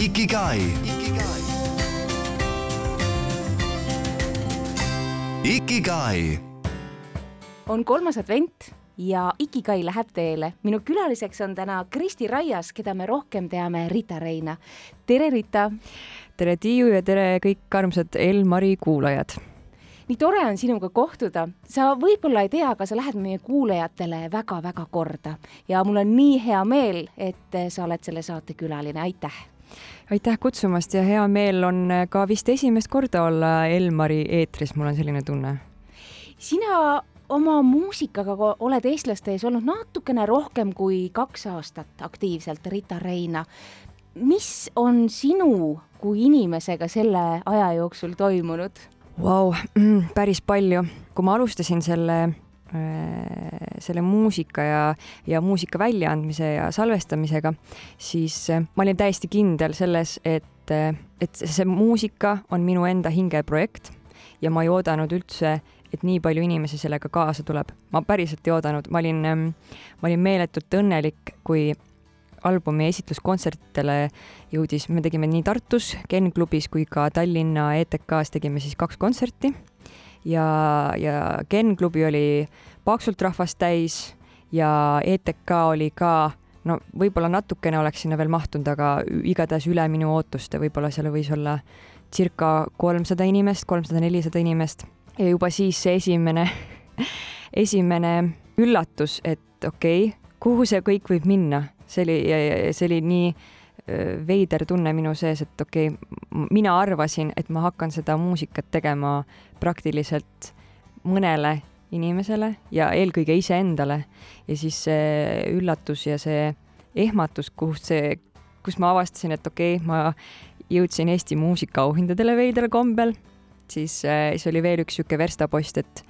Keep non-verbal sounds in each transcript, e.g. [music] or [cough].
Ikigai. Ikigai. on kolmas advent ja Ikigai läheb teele. minu külaliseks on täna Kristi Raias, keda me rohkem teame Rita Reina. tere, Rita! tere, Tiiu ja tere kõik armsad El-Mari kuulajad! nii tore on sinuga kohtuda. sa võib-olla ei tea, aga sa lähed meie kuulajatele väga-väga korda ja mul on nii hea meel, et sa oled selle saate külaline, aitäh! Aitäh kutsumast ja hea meel on ka vist esimest korda olla El-Mari eetris, mul on selline tunne. sina oma muusikaga oled eestlaste ees olnud natukene rohkem kui kaks aastat aktiivselt, Rita Reina. mis on sinu kui inimesega selle aja jooksul toimunud? Vau, päris palju. kui ma alustasin selle, selle muusika ja, ja muusika väljaandmise ja salvestamisega, siis ma olin täiesti kindel selles, et, et see muusika on minu enda hingeprojekt ja ma ei oodanud üldse, et nii palju inimesi sellega kaasa tuleb. ma päriselt ei oodanud, ma olin, ma olin meeletult õnnelik, kui albumi esitluskontsertidele jõudis, me tegime nii Tartus Ken klubis kui ka Tallinna ETK-s tegime siis kaks kontserti ja, ja Ken klubi oli paksult rahvast täis ja ETK oli ka no võib-olla natukene oleks sinna veel mahtunud, aga igatahes üle minu ootuste, võib-olla seal võis olla circa kolmsada inimest, kolmsada, nelisada inimest. Ja juba siis see esimene [laughs] esimene üllatus, et okei okay,, kuhu see kõik võib minna? See oli, see oli nii veider tunne minu sees, et okei okay,, mina arvasin, et ma hakkan seda muusikat tegema praktiliselt mõnele inimesele ja eelkõige iseendale. Ja siis see üllatus ja see ehmatus, kust see, kus ma avastasin, et okei okay,, ma jõudsin Eesti muusikaauhindadele veidral kombel, siis, siis oli veel üks niisugune verstapost, et,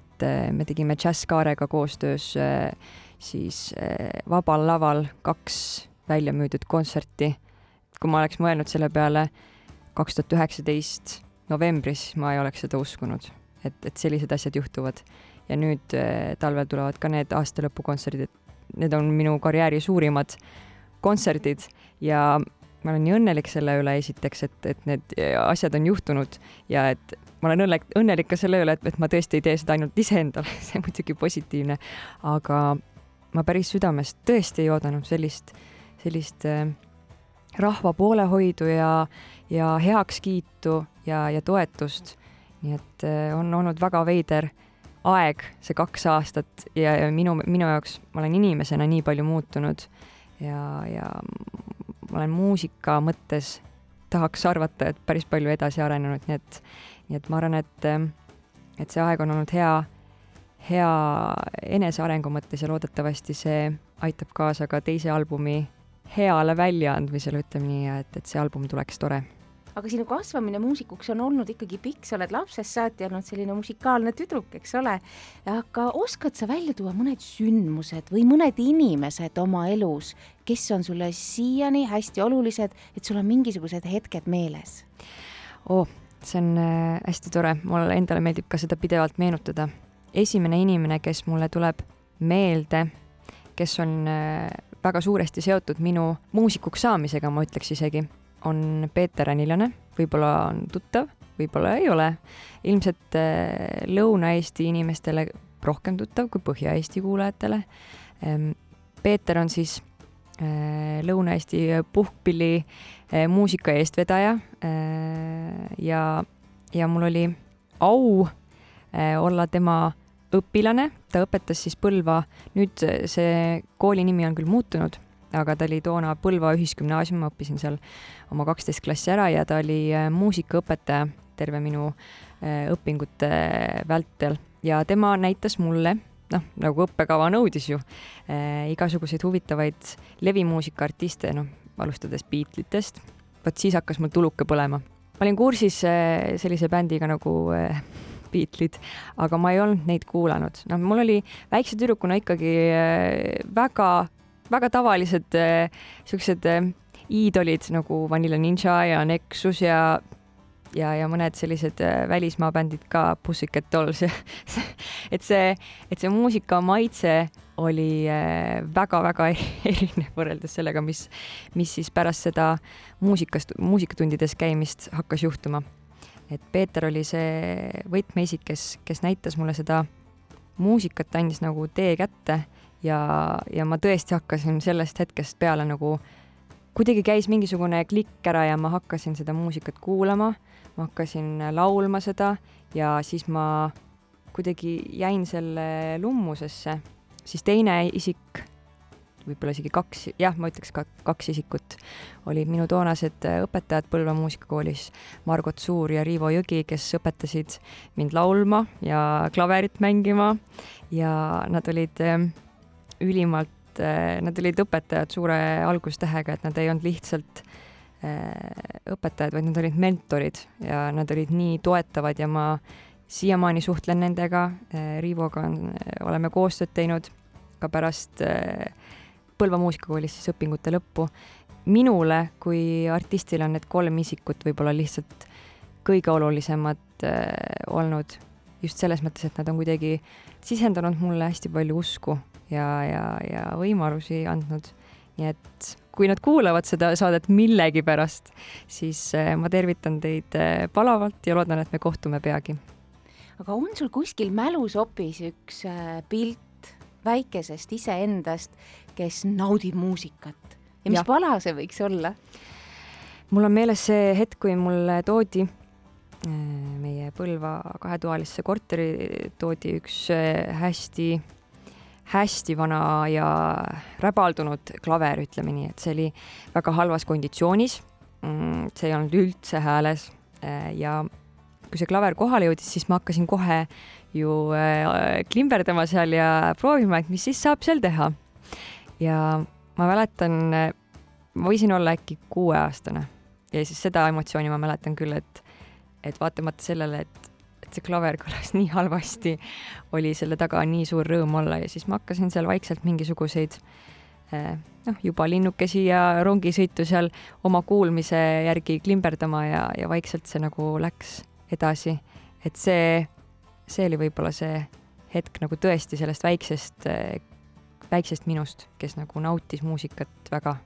et me tegime Jazz Kaarega koostöös äh, siis Vabal Laval kaks välja müüdud kontserti. kui ma oleks mõelnud selle peale kaks tuhat üheksateist novembris, ma ei oleks seda uskunud, et, et sellised asjad juhtuvad. ja nüüd eh, talvel tulevad ka need aastalõpukontserdid, need on minu karjääri suurimad kontserdid ja ma olen nii õnnelik selle üle esiteks, et, et need asjad on juhtunud ja et ma olen õnnelik, õnnelik ka selle üle, et, et ma tõesti ei tee seda ainult iseendale, [laughs] see on muidugi positiivne, aga ma päris südamest tõesti ei oodanud sellist, sellist äh, rahva poolehoidu ja, ja heakskiitu ja, ja toetust. nii et äh, on olnud väga veider aeg, see kaks aastat ja, ja minu, minu jaoks, ma olen inimesena nii palju muutunud ja, ja ma olen muusika mõttes, tahaks arvata, et päris palju edasi arenenud, nii et, nii et ma arvan, et, et see aeg on olnud hea hea enesearengu mõttes ja loodetavasti see aitab kaasa ka teise albumi heale väljaandmisele, ütleme nii, et, et see album tuleks tore. aga sinu kasvamine muusikuks on olnud ikkagi pikk, sa oled lapsest saati olnud selline musikaalne tüdruk, eks ole. aga oskad sa välja tuua mõned sündmused või mõned inimesed oma elus, kes on sulle siiani hästi olulised, et sul on mingisugused hetked meeles? oh, see on äh, hästi tore, mulle endale meeldib ka seda pidevalt meenutada esimene inimene, kes mulle tuleb meelde, kes on äh, väga suuresti seotud minu muusikuks saamisega, ma ütleks isegi, on Peeter Anilane, võib-olla on tuttav, võib-olla ei ole. ilmselt äh, Lõuna-Eesti inimestele rohkem tuttav kui Põhja-Eesti kuulajatele. Ähm, Peeter on siis äh, Lõuna-Eesti puhkpilli muusika eestvedaja ja, ja mul oli au olla tema õpilane, ta õpetas siis Põlva, nüüd see kooli nimi on küll muutunud, aga ta oli toona Põlva Ühisgümnaasium, ma õppisin seal oma kaksteist klassi ära ja ta oli äh, muusikaõpetaja terve minu äh, õpingute vältel ja tema näitas mulle noh, nagu õppekava nõudis ju äh,, igasuguseid huvitavaid levimuusika artiste, noh, alustades Beatlesitest, vot siis hakkas mul tuluke põlema. ma olin kursis äh, sellise bändiga nagu äh, Beatlesid, aga ma ei olnud neid kuulanud. noh, mul oli väikse tüdrukuna ikkagi äh, väga, väga tavalised äh, siuksed äh, iidolid nagu Vanilla Ninja ja Nexus ja ja, ja mõned sellised välismaa bändid ka, Pussycat Dolls ja [laughs] et see, et see muusika maitse oli väga-väga [laughs] erinev võrreldes sellega, mis, mis siis pärast seda muusikast, muusikatundides käimist hakkas juhtuma. Et Peeter oli see võtmeisik, kes, kes näitas mulle seda muusikat, andis nagu tee kätte ja, ja ma tõesti hakkasin sellest hetkest peale nagu kuidagi käis mingisugune klikk ära ja ma hakkasin seda muusikat kuulama, ma hakkasin laulma seda ja siis ma kuidagi jäin selle lummusesse, siis teine isik, võib-olla isegi kaks, jah, ma ütleks ka kaks isikut, olid minu toonased õpetajad Põlva muusikakoolis, Margot Suur ja Riivo Jõgi, kes õpetasid mind laulma ja klaverit mängima. Ja nad olid äh, ülimalt, äh, nad olid õpetajad suure algustähega, et nad ei olnud lihtsalt äh, õpetajad, vaid nad olid mentorid ja nad olid nii toetavad ja ma siiamaani suhtlen nendega, äh, Riivoga on, oleme koostööd teinud. Ka pärast Põlva muusikakoolis siis õpingute lõppu. minule kui artistile on need kolm isikut võib-olla lihtsalt kõige olulisemad olnud just selles mõttes, et nad on kuidagi sisendanud mulle hästi palju usku ja, ja, ja võimalusi andnud. nii et kui nad kuulavad seda saadet millegipärast, siis eh, ma tervitan teid eh, palavalt ja loodan, et me kohtume peagi. aga on sul kuskil mälus hoopis üks pilt väikesest iseendast, kes naudib muusikat ja mis ja. pala see võiks olla? mul on meeles see hetk, kui mulle toodi meie Põlva kahetoalisse korteri toodi üks hästi hästi vana ja räbaldunud klaver, ütleme nii, et see oli väga halvas konditsioonis. Mm, see ei olnud üldse hääles äh, ja kui see klaver kohale jõudis, siis ma hakkasin kohe ju äh, klimberdama seal ja proovima, et mis siis saab seal teha. Ja ma mäletan, ma võisin olla äkki kuueaastane ja siis seda emotsiooni ma mäletan küll, et, et vaatamata sellele, et et see klaver kõlas [laughs] nii halvasti, oli selle taga nii suur rõõm olla ja siis ma hakkasin seal vaikselt mingisuguseid eh, noh, juba linnukesi ja rongisõitu seal oma kuulmise järgi klimberdama ja, ja vaikselt see nagu läks edasi. et see, see oli võib-olla see hetk nagu tõesti sellest väiksest, eh, väiksest minust, kes nagu nautis muusikat väga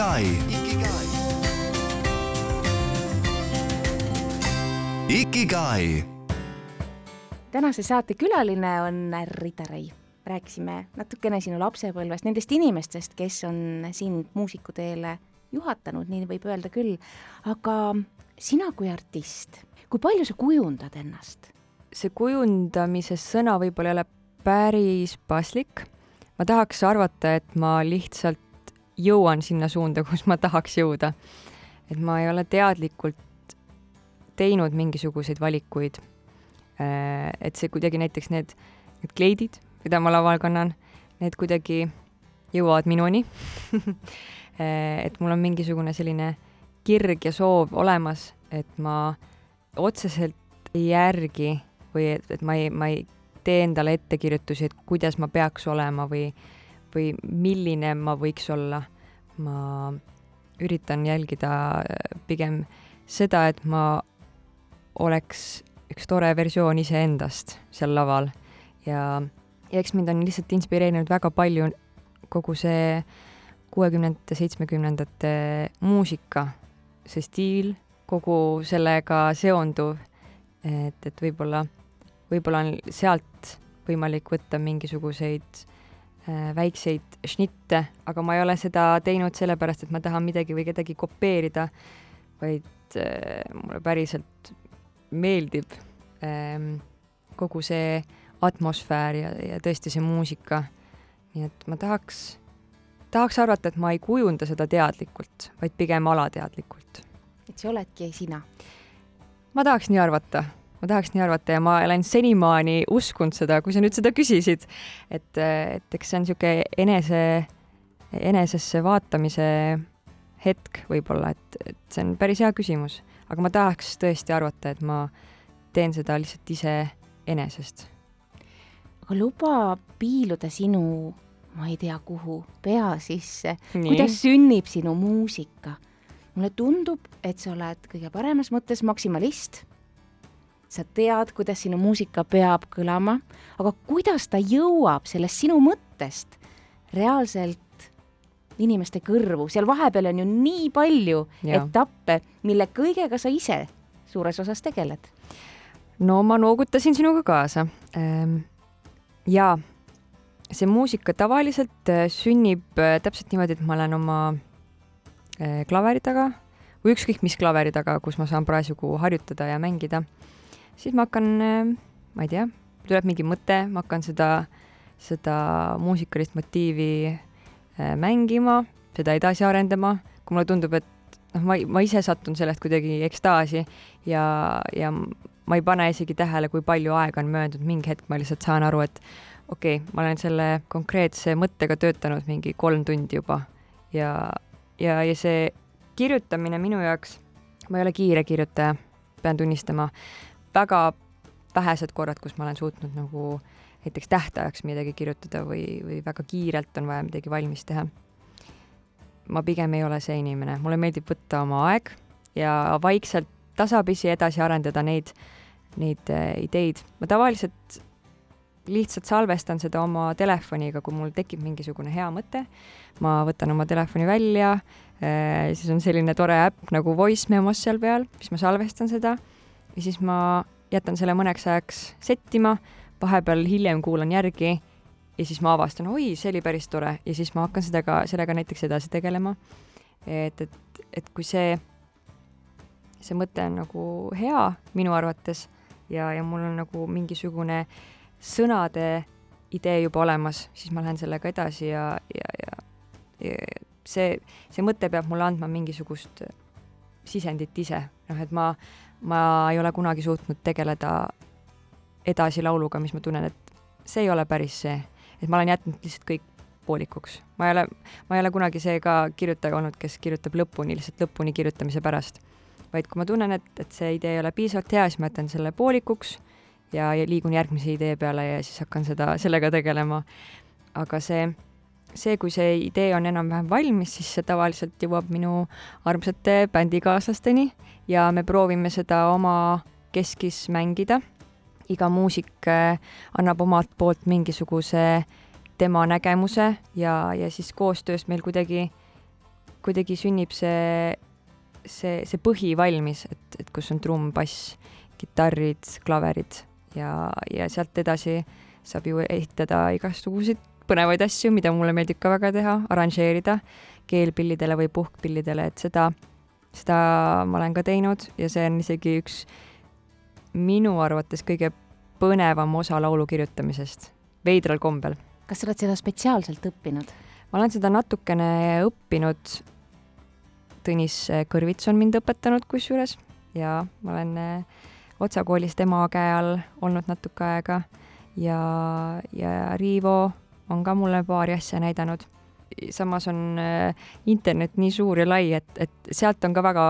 Ikigai. Ikigai. tänase saate külaline on Rita Rai. rääkisime natukene sinu lapsepõlvest, nendest inimestest, kes on sind muusikuteele juhatanud, nii võib öelda küll. aga sina kui artist, kui palju sa kujundad ennast? see kujundamise sõna võib-olla ei ole päris paslik. ma tahaks arvata, et ma lihtsalt jõuan sinna suunda, [laughs] kus ma tahaks jõuda. et ma ei ole teadlikult teinud mingisuguseid valikuid. et see kuidagi näiteks need, need kleidid, mida ma laval kannan, need kuidagi jõuavad minuni [laughs] et mul on mingisugune selline kirg ja soov olemas, et ma otseselt ei järgi või et, et ma ei, ma ei tee endale ettekirjutusi, et kuidas ma peaks olema või, või milline ma võiks olla. ma üritan jälgida pigem seda, et ma oleks üks tore versioon iseendast seal laval ja, ja eks mind on lihtsalt inspireerinud väga palju kogu see kuuekümnendate, seitsmekümnendate muusika, see stiil, kogu sellega seonduv, et, et võib-olla, võib-olla on sealt võimalik võtta mingisuguseid äh, väikseid šnitte, aga ma ei ole seda teinud sellepärast, et ma tahan midagi või kedagi kopeerida, vaid äh, mulle päriselt meeldib ähm, kogu see atmosfäär ja, ja tõesti see muusika. nii et ma tahaks, tahaks arvata, et ma ei kujunda seda teadlikult, vaid pigem alateadlikult. et see oledki sina? ma tahaks nii arvata, ma tahaks nii arvata ja ma olen senimaani uskunud seda, kui sa nüüd seda küsisid, et, et eks see on niisugune enese, enesesse vaatamise hetk võib-olla, et, et see on päris hea küsimus, aga ma tahaks tõesti arvata, et ma teen seda lihtsalt iseenesest. aga luba piiluda sinu, ma ei tea kuhu, pea sisse, kuidas sünnib sinu muusika? mulle tundub, et sa oled kõige paremas mõttes maksimalist. Sa tead, kuidas sinu muusika peab kõlama, aga kuidas ta jõuab sellest sinu mõttest reaalselt inimeste kõrvu, seal vahepeal on ju nii palju ja. etappe, mille kõigega sa ise suures osas tegeled. no ma noogutasin sinuga kaasa. Ehm, ja see muusika tavaliselt äh, sünnib äh, täpselt niimoodi, et ma olen oma äh, klaveri taga või ükskõik mis klaveri taga, kus ma saan parasjagu harjutada ja mängida. Siis ma hakkan, ma ei tea, tuleb mingi mõte, ma hakkan seda, seda muusikalist motiivi mängima, seda edasi arendama, kui mulle tundub, et noh, ma, ma ise satun sellest kuidagi ekstaasi ja, ja ma ei pane isegi tähele, kui palju aega on möödunud, mingi hetk ma lihtsalt saan aru, et okei okay,, ma olen selle konkreetse mõttega töötanud mingi kolm tundi juba. Ja, ja, ja see kirjutamine minu jaoks, ma ei ole kiire kirjutaja, pean tunnistama, väga vähesed korrad, kus ma olen suutnud nagu näiteks tähtajaks midagi kirjutada või, või väga kiirelt on vaja midagi valmis teha. ma pigem ei ole see inimene, mulle meeldib võtta oma aeg ja vaikselt tasapisi edasi arendada neid, neid äh, ideid. ma tavaliselt lihtsalt salvestan seda oma telefoniga, kui mul tekib mingisugune hea mõte. ma võtan oma telefoni välja äh,, siis on selline tore äpp nagu Voice Memos seal peal, siis ma salvestan seda ja siis ma jätan selle mõneks ajaks settima, vahepeal hiljem kuulan järgi ja siis ma avastan, oi, see oli päris tore ja siis ma hakkan sellega, sellega näiteks edasi tegelema. et, et, et kui see, see mõte on nagu hea minu arvates ja, ja mul on nagu mingisugune sõnade idee juba olemas, siis ma lähen sellega edasi ja, ja, ja, ja see, see mõte peab mulle andma mingisugust sisendit ise, noh, et ma, ma ei ole kunagi suutnud tegeleda edasi lauluga, mis ma tunnen, et see ei ole päris see, et ma olen jätnud lihtsalt kõik poolikuks. ma ei ole, ma ei ole kunagi see ka kirjutaja olnud, kes kirjutab lõpuni, lihtsalt lõpuni kirjutamise pärast. vaid kui ma tunnen, et, et see idee ei ole piisavalt hea, siis ma jätan selle poolikuks ja, ja liigun järgmise idee peale ja siis hakkan seda, sellega tegelema. aga see, see, kui see idee on enam-vähem valmis, siis see tavaliselt jõuab minu armsate bändikaaslasteni ja me proovime seda oma keskis mängida. iga muusik äh, annab omalt poolt mingisuguse tema nägemuse ja, ja siis koostöös meil kuidagi kuidagi sünnib see, see, see põhi valmis, et, et kus on trumm, bass, kitarrid, klaverid ja, ja sealt edasi saab ju ehitada igasuguseid põnevaid asju, mida mulle meeldib ka väga teha, arranžeerida keelpillidele või puhkpillidele, et seda, seda ma olen ka teinud ja see on isegi üks minu arvates kõige põnevam osa laulu kirjutamisest, veidral kombel. kas sa oled seda spetsiaalselt õppinud? ma olen seda natukene õppinud. Tõnis Kõrvits on mind õpetanud kusjuures ja ma olen äh, Otsa koolist ema käe all olnud natuke aega ja, ja Riivo on ka mulle paari asja näidanud. samas on äh, internet nii suur ja lai, et, et sealt on ka väga,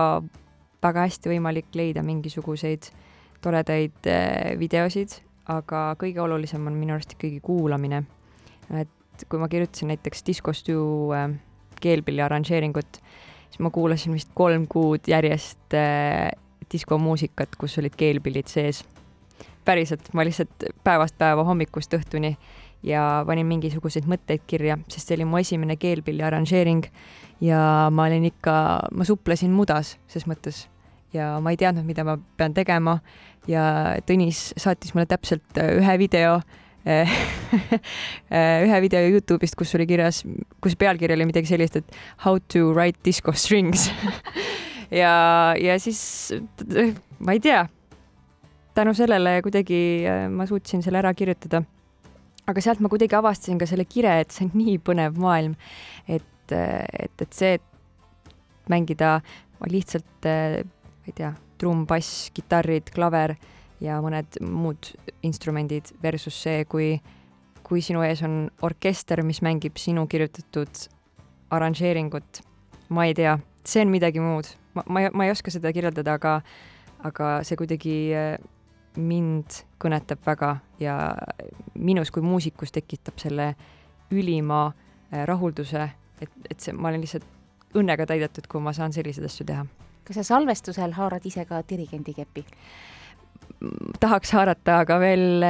väga hästi võimalik leida mingisuguseid toredaid äh, videosid, aga kõige olulisem on minu arust ikkagi kuulamine. et kui ma kirjutasin näiteks Disco Stew äh, keelpilli arranžeeringut, siis ma kuulasin vist kolm kuud järjest diskomuusikat, kus olid keelpillid sees. päriselt, ma lihtsalt päevast päeva hommikust õhtuni ja panin mingisuguseid mõtteid kirja, sest see oli mu esimene keelpilli arranžeering ja ma olin ikka, ma suplesin mudas ses mõttes. Ja ma ei teadnud, mida ma pean tegema. Ja Tõnis saatis mulle täpselt ühe video [laughs] ühe video Youtube'ist, kus oli kirjas, kus pealkiri oli midagi sellist, et how to write disco strings [laughs] ja, ja siis ma ei tea, tänu sellele kuidagi äh, ma suutsin selle ära kirjutada. Aga sealt ma kuidagi avastasin ka selle kire, et see on nii põnev maailm, et, et, et see, et mängida lihtsalt, ma ei tea, trumm, bass, kitarrid, klaver ja mõned muud instrumendid versus see, kui, kui sinu ees on orkester, mis mängib sinu kirjutatud arranžeeringut. ma ei tea, see on midagi muud ma, ma ma ei oska seda kirjeldada, aga, aga see kuidagi äh, mind kõnetab väga ja minus kui muusikus tekitab selle ülima äh, rahulduse, et, et see, ma olen lihtsalt õnnega täidetud, kui ma saan selliseid asju teha. kas sa salvestusel haarad ise ka dirigendi kepi? tahaks haarata, aga veel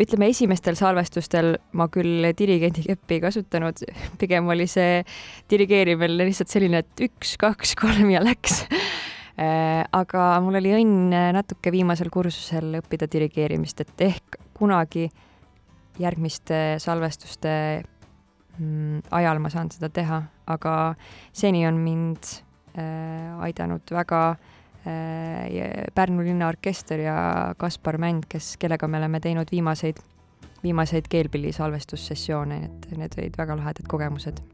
ütleme, esimestel salvestustel ma küll dirigendi keppi ei kasutanud, [laughs] pigem oli see dirigeerimine lihtsalt selline, et üks, kaks, kolm ja läks. [laughs] aga mul oli õnn natuke viimasel kursusel õppida dirigeerimist, et ehk kunagi järgmiste salvestuste mm, ajal ma saan seda teha, aga seni on mind äh, aidanud väga äh, Äh, Pärnu linnaorkester ja Kaspar Mänd, kes, kellega me oleme teinud viimaseid, viimaseid keelpilli salvestussessioone, et need olid väga lahedad kogemused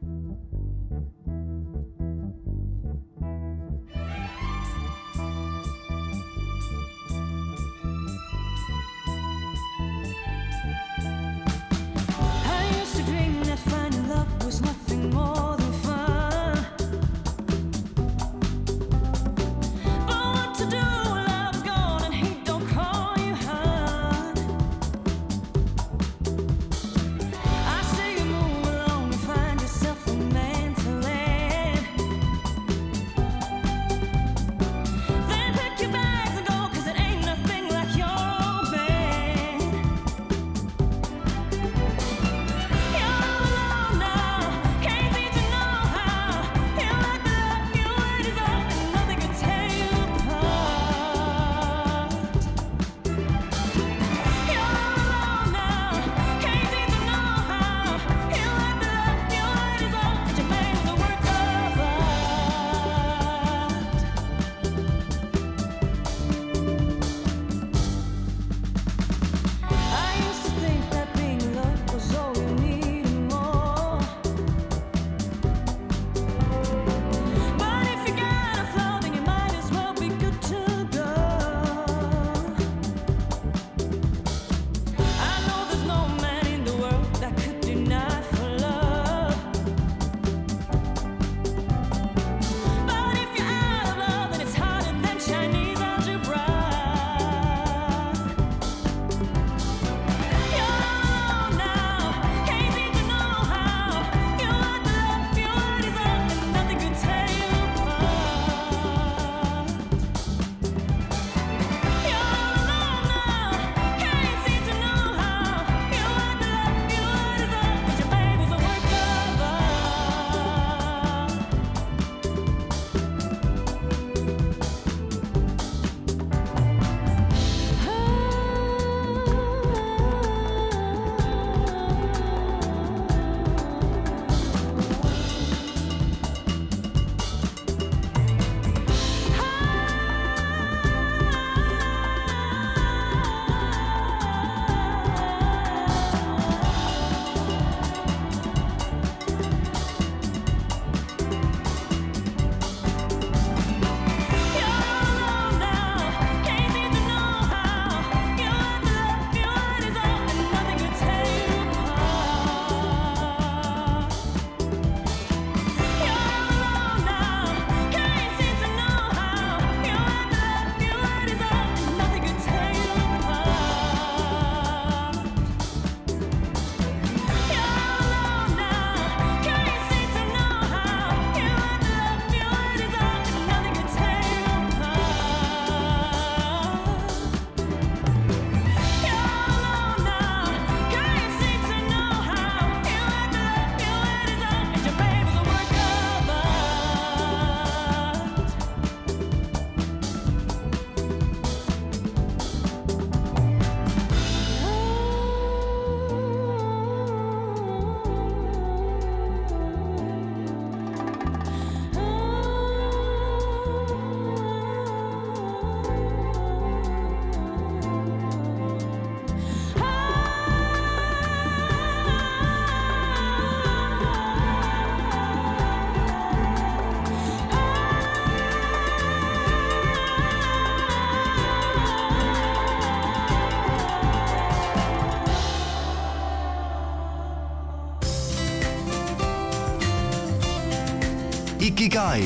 Ikigai.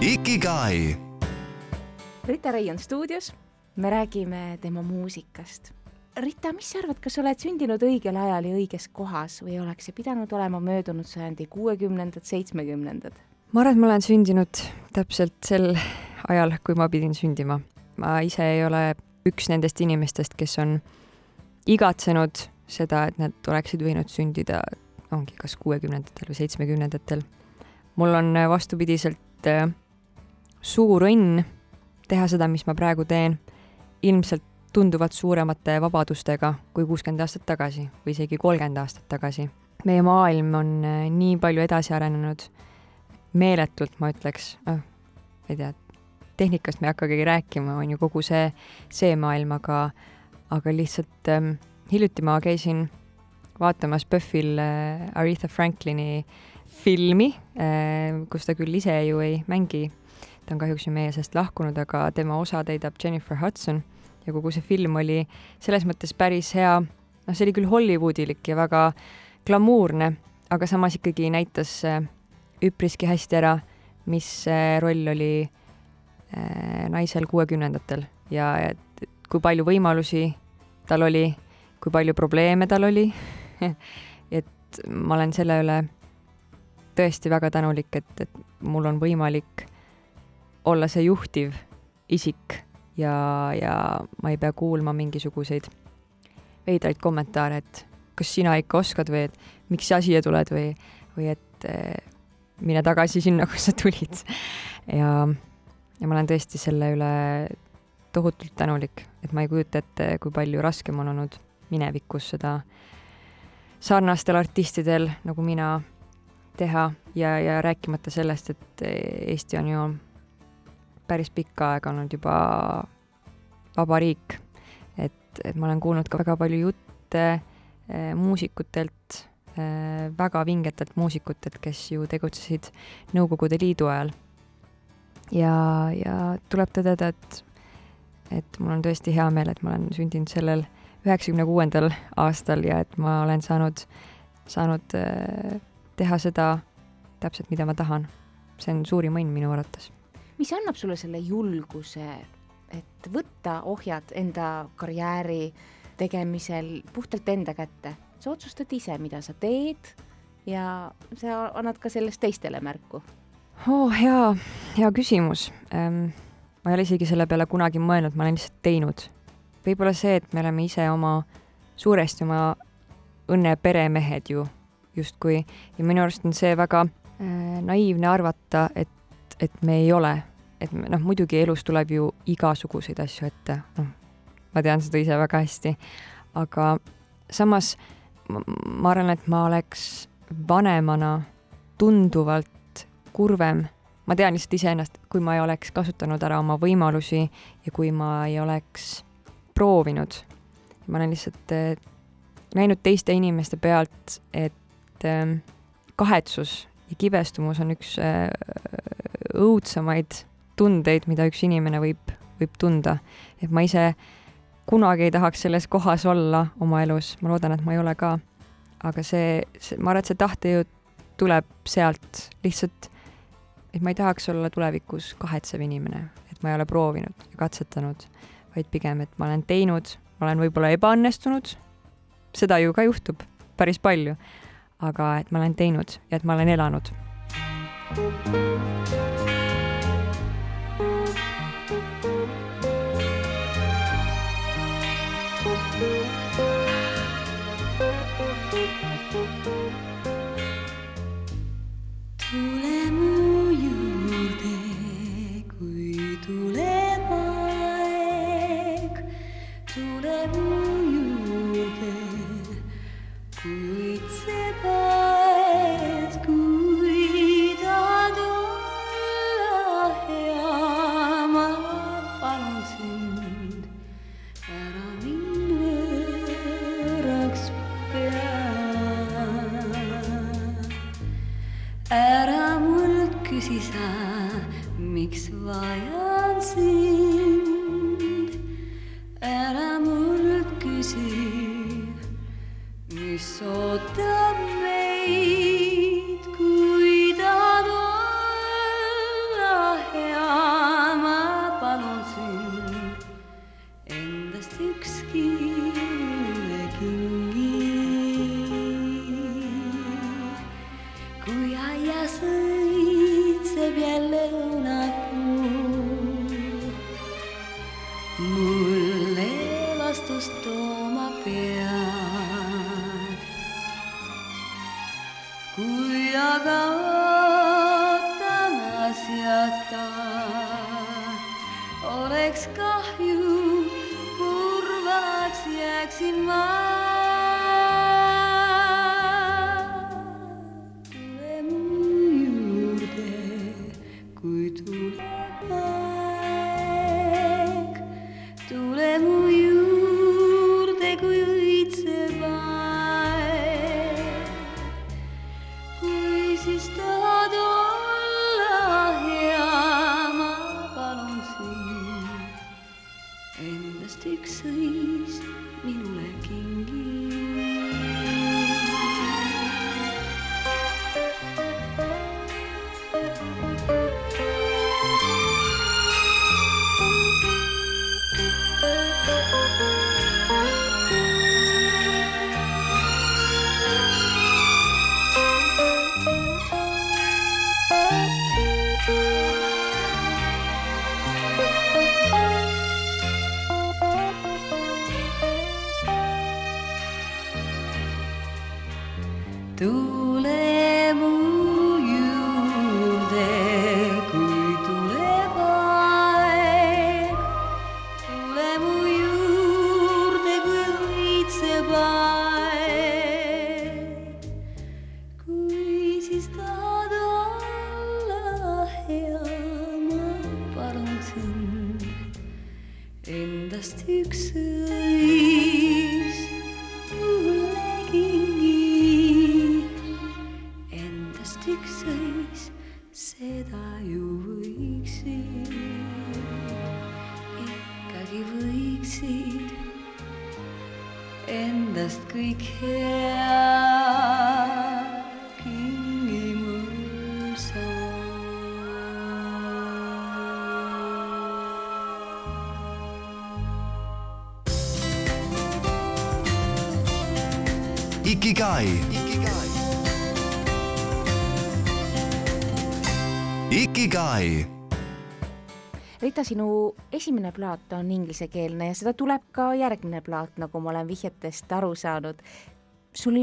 Ikigai. Rita Rai on stuudios, me räägime tema muusikast. Rita, mis sa arvad, kas sa oled sündinud õigel ajal ja õiges kohas või oleks see pidanud olema möödunud sajandi kuuekümnendad, seitsmekümnendad? ma arvan, et ma olen sündinud täpselt sel ajal, kui ma pidin sündima. ma ise ei ole üks nendest inimestest, kes on igatsenud seda, et nad oleksid võinud sündida, ongi kas kuuekümnendatel või seitsmekümnendatel. mul on äh, vastupidiselt äh, suur õnn teha seda, mis ma praegu teen, ilmselt tunduvalt suuremate vabadustega kui kuuskümmend aastat tagasi või isegi kolmkümmend aastat tagasi. meie maailm on äh, nii palju edasi arenenud, meeletult, ma ütleks, noh, ma ei tea, tehnikast me ei hakkagi rääkima, on ju kogu see, see maailm, aga, aga lihtsalt ähm, hiljuti ma käisin vaatamas PÖFFil äh, Aretha Franklini filmi äh,, kus ta küll ise ju ei mängi, ta on kahjuks ju meie seast lahkunud, aga tema osa täidab Jennifer Hudson. Ja kogu see film oli selles mõttes päris hea, noh, see oli küll Hollywoodilik ja väga glamuurne, aga samas ikkagi näitas äh, üpriski hästi ära, mis roll oli naisel kuuekümnendatel. Ja et kui palju võimalusi tal oli kui palju probleeme tal oli [laughs] et ma olen selle üle tõesti väga tänulik, et, et mul on võimalik olla see juhtiv isik ja, ja ma ei pea kuulma mingisuguseid veidraid kommentaare, et kas sina ikka oskad või et miks sa siia tuled või, või et eh, mine tagasi sinna, kust sa tulid. ja, ja ma olen tõesti selle üle tohutult tänulik, et ma ei kujuta ette, kui palju raskem on olnud minevikus seda sarnastel artistidel nagu mina teha ja, ja rääkimata sellest, et Eesti on ju päris pikka aega olnud juba vaba riik. et, et ma olen kuulnud ka väga palju jutte eh, muusikutelt eh,, väga vingetelt muusikutelt, kes ju tegutsesid Nõukogude Liidu ajal. ja, ja tuleb tõdeda, et, et mul on tõesti hea meel, et ma olen sündinud sellel üheksakümne kuuendal aastal ja et ma olen saanud, saanud äh, teha seda täpselt, mida ma tahan. see on suurim õnn minu arvates. mis annab sulle selle julguse, et võtta ohjad enda karjääri tegemisel puhtalt enda kätte? sa otsustad ise, mida sa teed ja sa annad ka sellest teistele märku. oh, hea, hea küsimus ähm,. ma ei ole isegi selle peale kunagi mõelnud, ma olen lihtsalt teinud võib-olla see, et me oleme ise oma, suuresti oma õnne peremehed ju justkui. Ja minu arust on see väga äh, naiivne arvata, et, et me ei ole, et noh, muidugi elus tuleb ju igasuguseid asju ette, noh, ma tean seda ise väga hästi, aga samas ma, ma arvan, et ma oleks vanemana tunduvalt kurvem. Ma tean lihtsalt iseennast, kui ma ei oleks kasutanud ära oma võimalusi ja kui ma ei oleks proovinud. ma olen lihtsalt äh, näinud teiste inimeste pealt, et äh, kahetsus ja kibestumus on üks äh, õudsamaid tundeid, mida üks inimene võib, võib tunda. et ma ise kunagi ei tahaks selles kohas olla oma elus, ma loodan, et ma ei ole ka. aga see, see, ma arvan, et see tahtejõud tuleb sealt lihtsalt, et ma ei tahaks olla tulevikus kahetsev inimene, et ma ei ole proovinud ja katsetanud vaid pigem, et ma olen teinud, ma olen võib-olla ebaõnnestunud, seda ju ka juhtub päris palju, aga et ma olen teinud ja et ma olen elanud. miks vajan mystic ski. Rita, sinu esimene plaat on inglisekeelne ja seda tuleb ka järgmine plaat, nagu ma olen vihjetest aru saanud. sul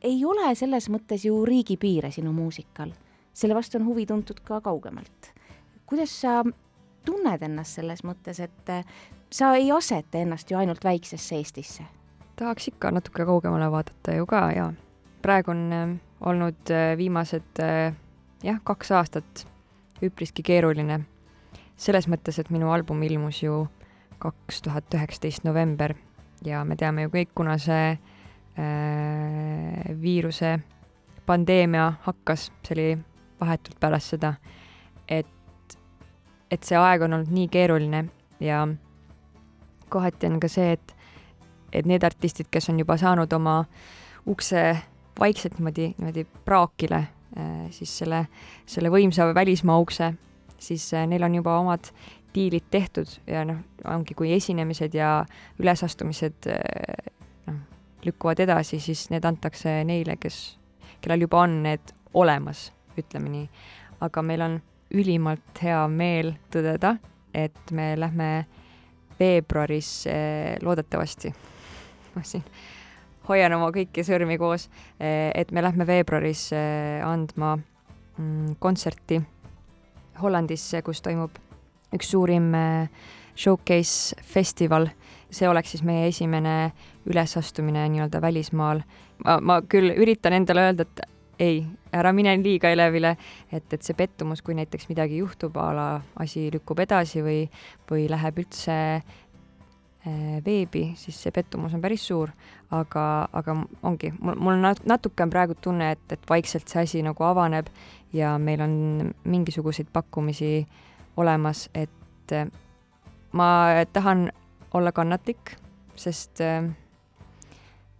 ei ole selles mõttes ju riigipiire sinu muusikal, selle vastu on huvi tuntud ka kaugemalt. kuidas sa tunned ennast selles mõttes, et äh, sa ei aseta ennast ju ainult väiksesse Eestisse? tahaks ikka natuke kaugemale vaadata ju ka ja praegu on äh, olnud äh, viimased jah, kaks aastat üpriski keeruline. Selles mõttes, et minu album ilmus ju kaks tuhat üheksateist november ja me teame ju kõik, kuna see äh, viiruse pandeemia hakkas, see oli vahetult pärast seda, et, et see aeg on olnud nii keeruline ja kohati on ka see, et et need artistid, kes on juba saanud oma ukse vaikselt niimoodi, niimoodi praakile, siis selle, selle võimsa välismaa ukse, siis äh, neil on juba omad diilid tehtud ja noh, ongi, kui esinemised ja ülesastumised äh, noh, lükkuvad edasi, siis need antakse neile, kes, kellel juba on need olemas, ütleme nii. aga meil on ülimalt hea meel tõdeda, et me lähme veebruaris eh, loodetavasti, ma siin hoian oma kõiki sõrmi koos, et me lähme veebruaris andma mm, kontserti Hollandisse, kus toimub üks suurim eh, showcase festival. see oleks siis meie esimene ülesastumine nii-öelda välismaal. ma, ma küll üritan endale öelda, et ei, ära mine liiga elevile, et, et see pettumus, kui näiteks midagi juhtub, a la asi lükkub edasi või, või läheb üldse veebi, siis see pettumus on päris suur, aga, aga ongi, mul, mul on natuke on praegu tunne, et, et vaikselt see asi nagu avaneb ja meil on mingisuguseid pakkumisi olemas, et eh, ma tahan olla kannatlik, sest äh,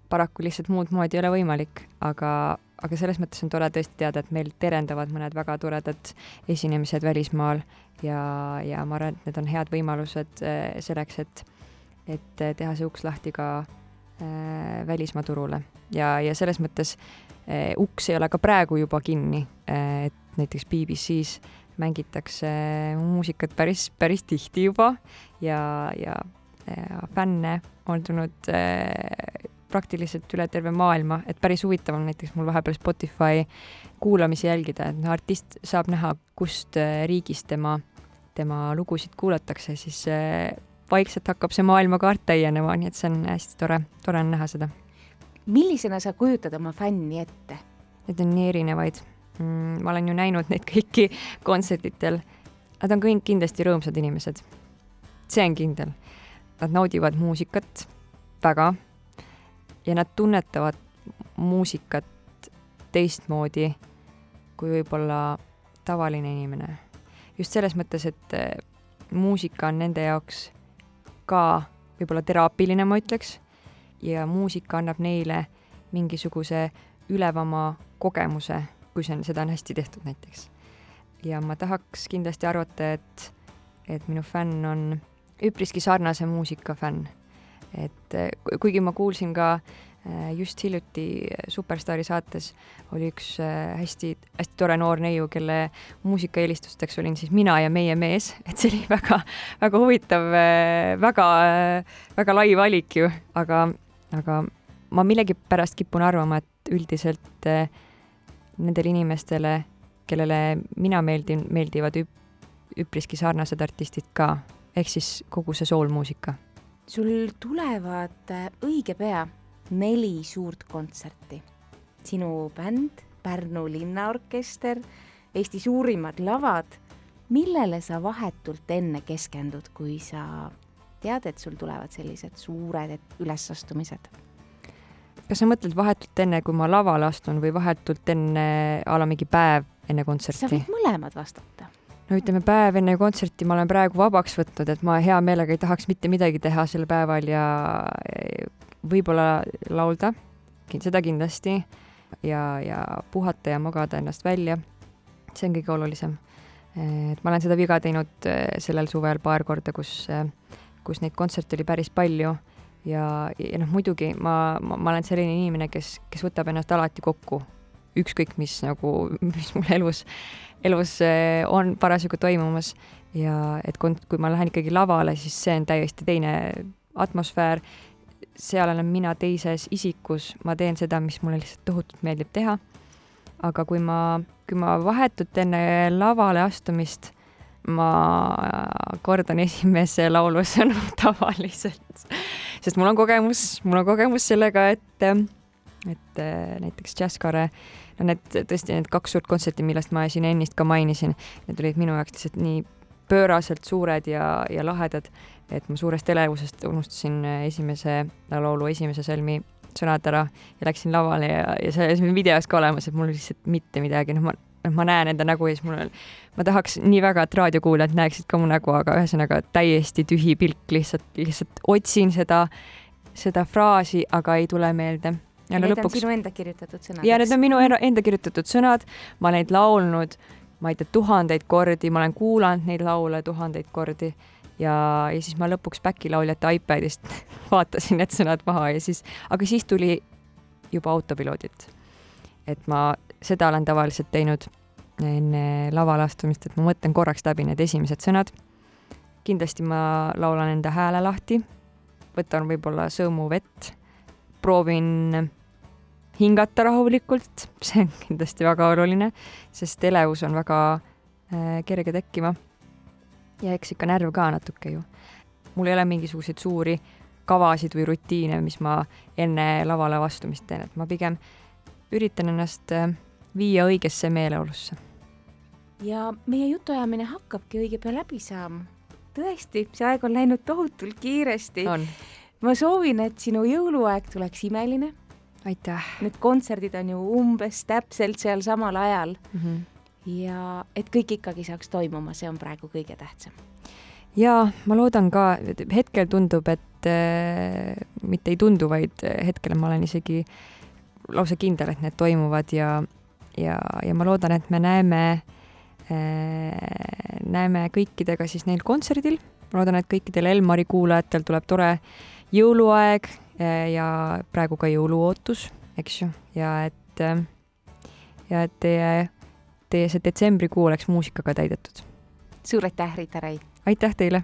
paraku lihtsalt muud moodi ei ole võimalik, aga, aga selles mõttes on tore tõesti teada, et meil terendavad mõned väga toredad esinemised välismaal ja, ja ma arvan, et need on head võimalused selleks, et, et äh, teha see uks lahti ka äh, välismaa turule. Ja, ja selles mõttes äh, uks ei ole ka praegu juba kinni äh,, et näiteks BBC-s mängitakse muusikat päris, päris tihti juba ja, ja, ja fänne on tulnud äh, praktiliselt üle terve maailma, et päris huvitav on näiteks mul vahepeal Spotify kuulamisi jälgida, et artist saab näha, kust riigist tema, tema lugusid kuulatakse, siis vaikselt hakkab see maailmakaart täienema, nii et see on hästi tore, tore on näha seda. millisena sa kujutad oma fänni ette? Neid on nii erinevaid mm,. ma olen ju näinud neid kõiki kontserditel. Nad on kõik kindlasti rõõmsad inimesed. see on kindel. Nad naudivad muusikat väga ja nad tunnetavad muusikat teistmoodi kui võib-olla tavaline inimene. just selles mõttes, et eh, muusika on nende jaoks ka võib-olla teraapiline, ma ütleks, ja muusika annab neile mingisuguse ülevama kogemuse, kui see on, seda on hästi tehtud näiteks. ja ma tahaks kindlasti arvata, et, et minu fänn on üpriski sarnase muusika fänn et kuigi ma kuulsin ka just hiljuti Superstaari saates oli üks hästi-hästi eh, tore noor neiu, kelle muusikaeelistusteks olin siis mina ja meie mees, [laughs] et see oli väga-väga huvitav, väga, väga lai valik ju, aga, aga ma millegipärast kipun arvama, et üldiselt nendele inimestele, kellele mina meeldin, meeldivad üp, üpriski sarnased artistid ka, ehk siis kogu see soolmuusika. Sul tulevad äh, õige pea neli suurt kontserti. sinu bänd, Pärnu linnaorkester, Eesti suurimad lavad. millele sa vahetult enne keskendud, kui sa tead, et sul tulevad sellised suured ülesastumised? kas sa mõtled vahetult enne, kui ma lavale astun või vahetult enne a la mingi päev enne kontserti? sa võid mõlemad vastata no ütleme, päev enne kontserti ma olen praegu vabaks võtnud, et ma hea meelega ei tahaks mitte midagi teha sel päeval ja võib-olla laulda, seda kindlasti, ja, ja puhata ja magada ennast välja. see on kõige olulisem. et ma olen seda viga teinud eh, sellel suvel paar korda, kus, eh, kus neid kontserte oli päris palju ja, ja noh, muidugi ma, ma, ma olen selline inimene, kes, kes võtab ennast alati kokku, ükskõik mis nagu, [laughs] mis mul elus elus eh, on parasjagu toimumas ja et kui ma lähen ikkagi lavale, siis see on täiesti teine atmosfäär. Seal olen mina teises isikus, ma teen seda, mis mulle lihtsalt tohutult meeldib teha. aga kui ma, kui ma vahetult enne lavale astumist ma kordan esimese laulu sõnu [laughs] tavaliselt, sest mul on kogemus, mul on kogemus sellega, et, et näiteks Jazzkare no need tõesti need kaks suurt kontserti, millest ma siin ennist ka mainisin, need olid minu jaoks lihtsalt nii pööraselt suured ja, ja lahedad, et ma suurest elevusest unustasin esimese laulu esimese salmi sõnad ära ja läksin lavale ja, ja see on videos ka olemas, et mul lihtsalt mitte midagi, noh, ma noh, ma näen enda nägu ja siis mul on, ma tahaks nii väga, et raadiokuulajad näeksid ka mu nägu, aga ühesõnaga täiesti tühi pilk, lihtsalt, lihtsalt otsin seda, seda fraasi, aga ei tule meelde. Ja need lõpuks... on sinu enda kirjutatud sõnad? ja need on minu enda kirjutatud sõnad, ma olen neid laulnud, ma ei tea, tuhandeid kordi, ma olen kuulanud neid laule tuhandeid kordi ja, ja siis ma lõpuks backilauljate iPadist [laughs] vaatasin need sõnad maha ja siis, aga siis tuli juba autopiloodilt. et ma seda olen tavaliselt teinud enne lavale astumist, et ma mõtlen korraks läbi need esimesed sõnad. kindlasti ma laulan enda hääle lahti, võtan võib-olla sõõmu vett, proovin hingata rahulikult, [laughs] see on kindlasti väga oluline, sest elevus on väga äh, kerge tekkima. Ja eks ikka närv ka natuke ju. mul ei ole mingisuguseid suuri kavasid või rutiine, mis ma enne lavale astumist teen, et ma pigem üritan ennast äh, viia õigesse meeleolusse. ja meie jutuajamine hakkabki õige pea läbi saama. tõesti, see aeg on läinud tohutult kiiresti. ma soovin, et sinu jõuluaeg tuleks imeline aitäh! Need kontserdid on ju umbes täpselt seal samal ajal mm. -hmm ja et kõik ikkagi saaks toimuma, see on praegu kõige tähtsam. ja ma loodan ka, hetkel tundub, et äh, mitte ei tundu, vaid äh, hetkel ma olen isegi lausa kindel, et need toimuvad ja, ja, ja ma loodan, et me näeme äh,, näeme kõikidega siis neil kontserdil. ma loodan, et kõikidel Elmari kuulajatel tuleb tore jõuluaeg äh, ja praegu ka jõuluootus, eks ju, ja et äh, ja et teie et see detsembrikuu oleks muusikaga täidetud. suur aitäh, Riita Rai! aitäh teile!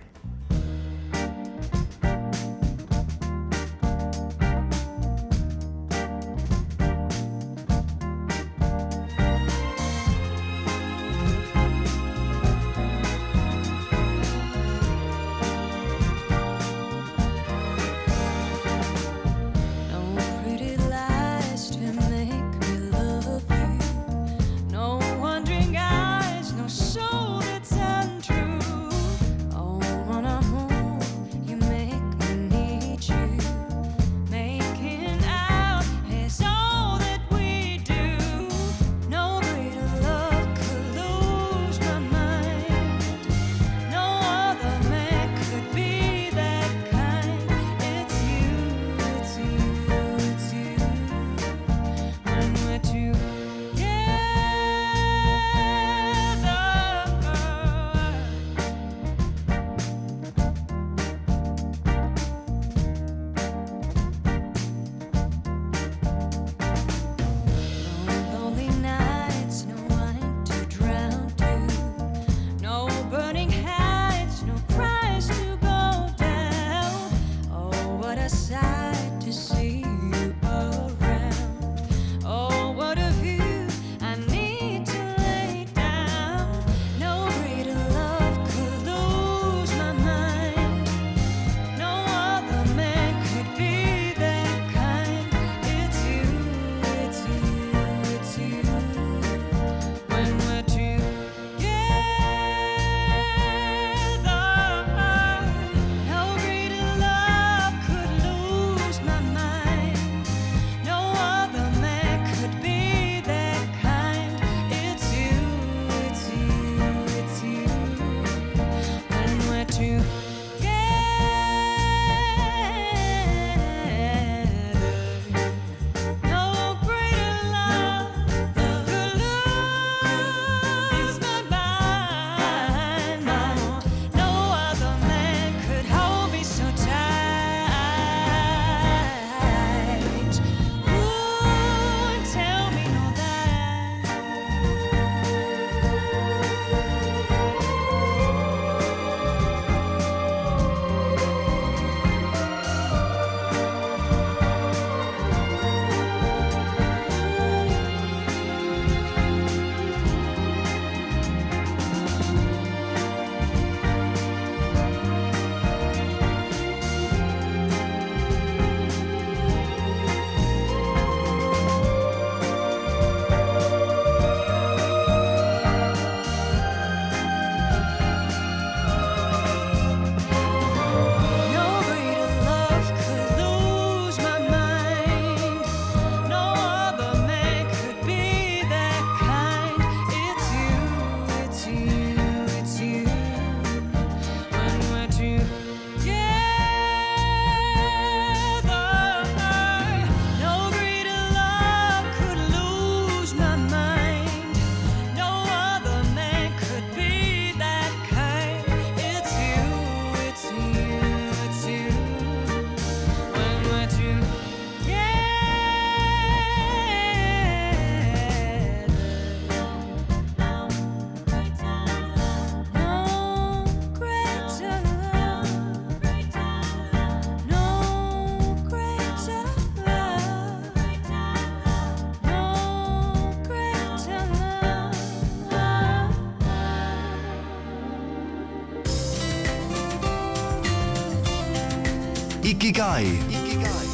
Ikigai. Ikigai.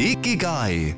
Ikigai.